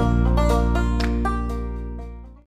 you